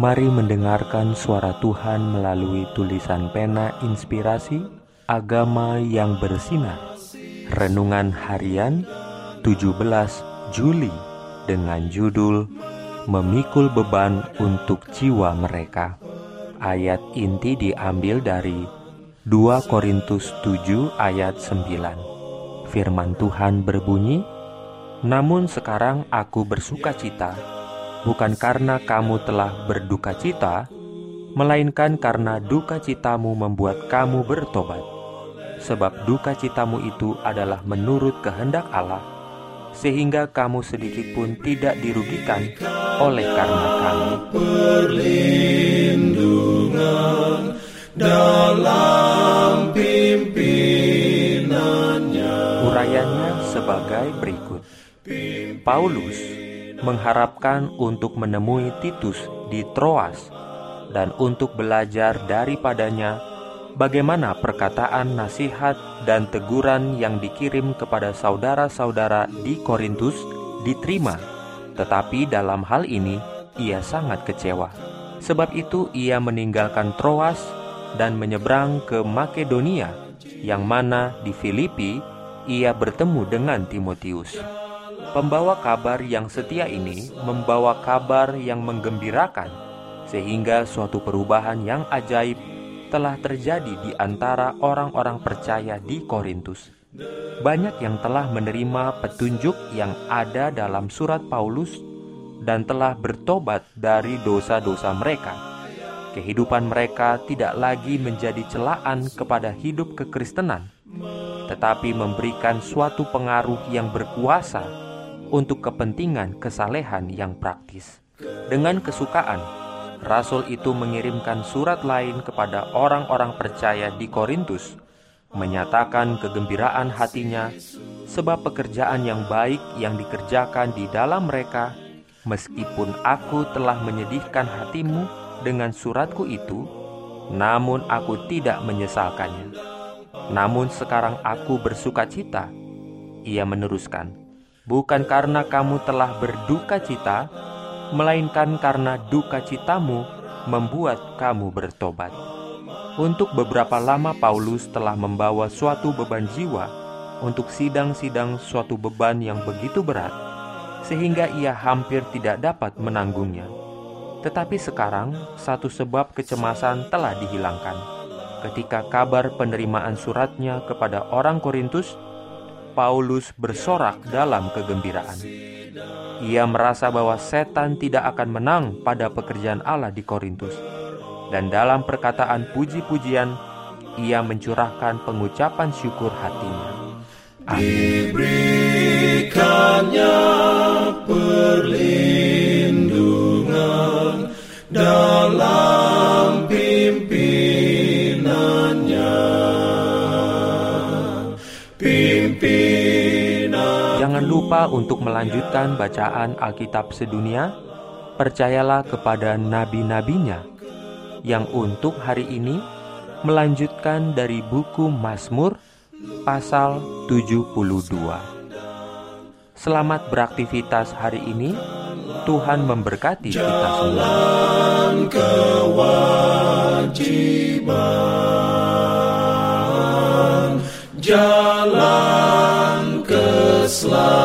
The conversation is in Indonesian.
Mari mendengarkan suara Tuhan melalui tulisan pena inspirasi Agama yang bersinar. Renungan harian 17 Juli dengan judul Memikul beban untuk jiwa mereka. Ayat inti diambil dari 2 Korintus 7 ayat 9 Firman Tuhan berbunyi Namun sekarang aku bersuka cita bukan karena kamu telah berduka cita, melainkan karena duka citamu membuat kamu bertobat. Sebab duka citamu itu adalah menurut kehendak Allah, sehingga kamu sedikit pun tidak dirugikan oleh karena kami. Perlindungan dalam pimpinannya. Urayanya sebagai berikut. Paulus mengharapkan untuk menemui Titus di Troas dan untuk belajar daripadanya bagaimana perkataan nasihat dan teguran yang dikirim kepada saudara-saudara di Korintus diterima. Tetapi dalam hal ini ia sangat kecewa. Sebab itu ia meninggalkan Troas dan menyeberang ke Makedonia, yang mana di Filipi ia bertemu dengan Timotius. Pembawa kabar yang setia ini membawa kabar yang menggembirakan, sehingga suatu perubahan yang ajaib telah terjadi di antara orang-orang percaya di Korintus. Banyak yang telah menerima petunjuk yang ada dalam surat Paulus dan telah bertobat dari dosa-dosa mereka. Kehidupan mereka tidak lagi menjadi celaan kepada hidup kekristenan, tetapi memberikan suatu pengaruh yang berkuasa untuk kepentingan kesalehan yang praktis. Dengan kesukaan, rasul itu mengirimkan surat lain kepada orang-orang percaya di Korintus, menyatakan kegembiraan hatinya sebab pekerjaan yang baik yang dikerjakan di dalam mereka, meskipun aku telah menyedihkan hatimu dengan suratku itu, namun aku tidak menyesalkannya. Namun sekarang aku bersuka cita. Ia meneruskan, bukan karena kamu telah berduka cita, melainkan karena duka citamu membuat kamu bertobat. Untuk beberapa lama Paulus telah membawa suatu beban jiwa untuk sidang-sidang suatu beban yang begitu berat, sehingga ia hampir tidak dapat menanggungnya. Tetapi sekarang satu sebab kecemasan telah dihilangkan. Ketika kabar penerimaan suratnya kepada orang Korintus Paulus bersorak dalam kegembiraan. Ia merasa bahwa setan tidak akan menang pada pekerjaan Allah di Korintus. Dan dalam perkataan puji-pujian, ia mencurahkan pengucapan syukur hatinya. Diberikannya Jangan lupa untuk melanjutkan bacaan Alkitab sedunia. Percayalah kepada nabi-nabinya yang untuk hari ini melanjutkan dari buku Mazmur pasal 72. Selamat beraktivitas hari ini. Tuhan memberkati kita semua. Islam.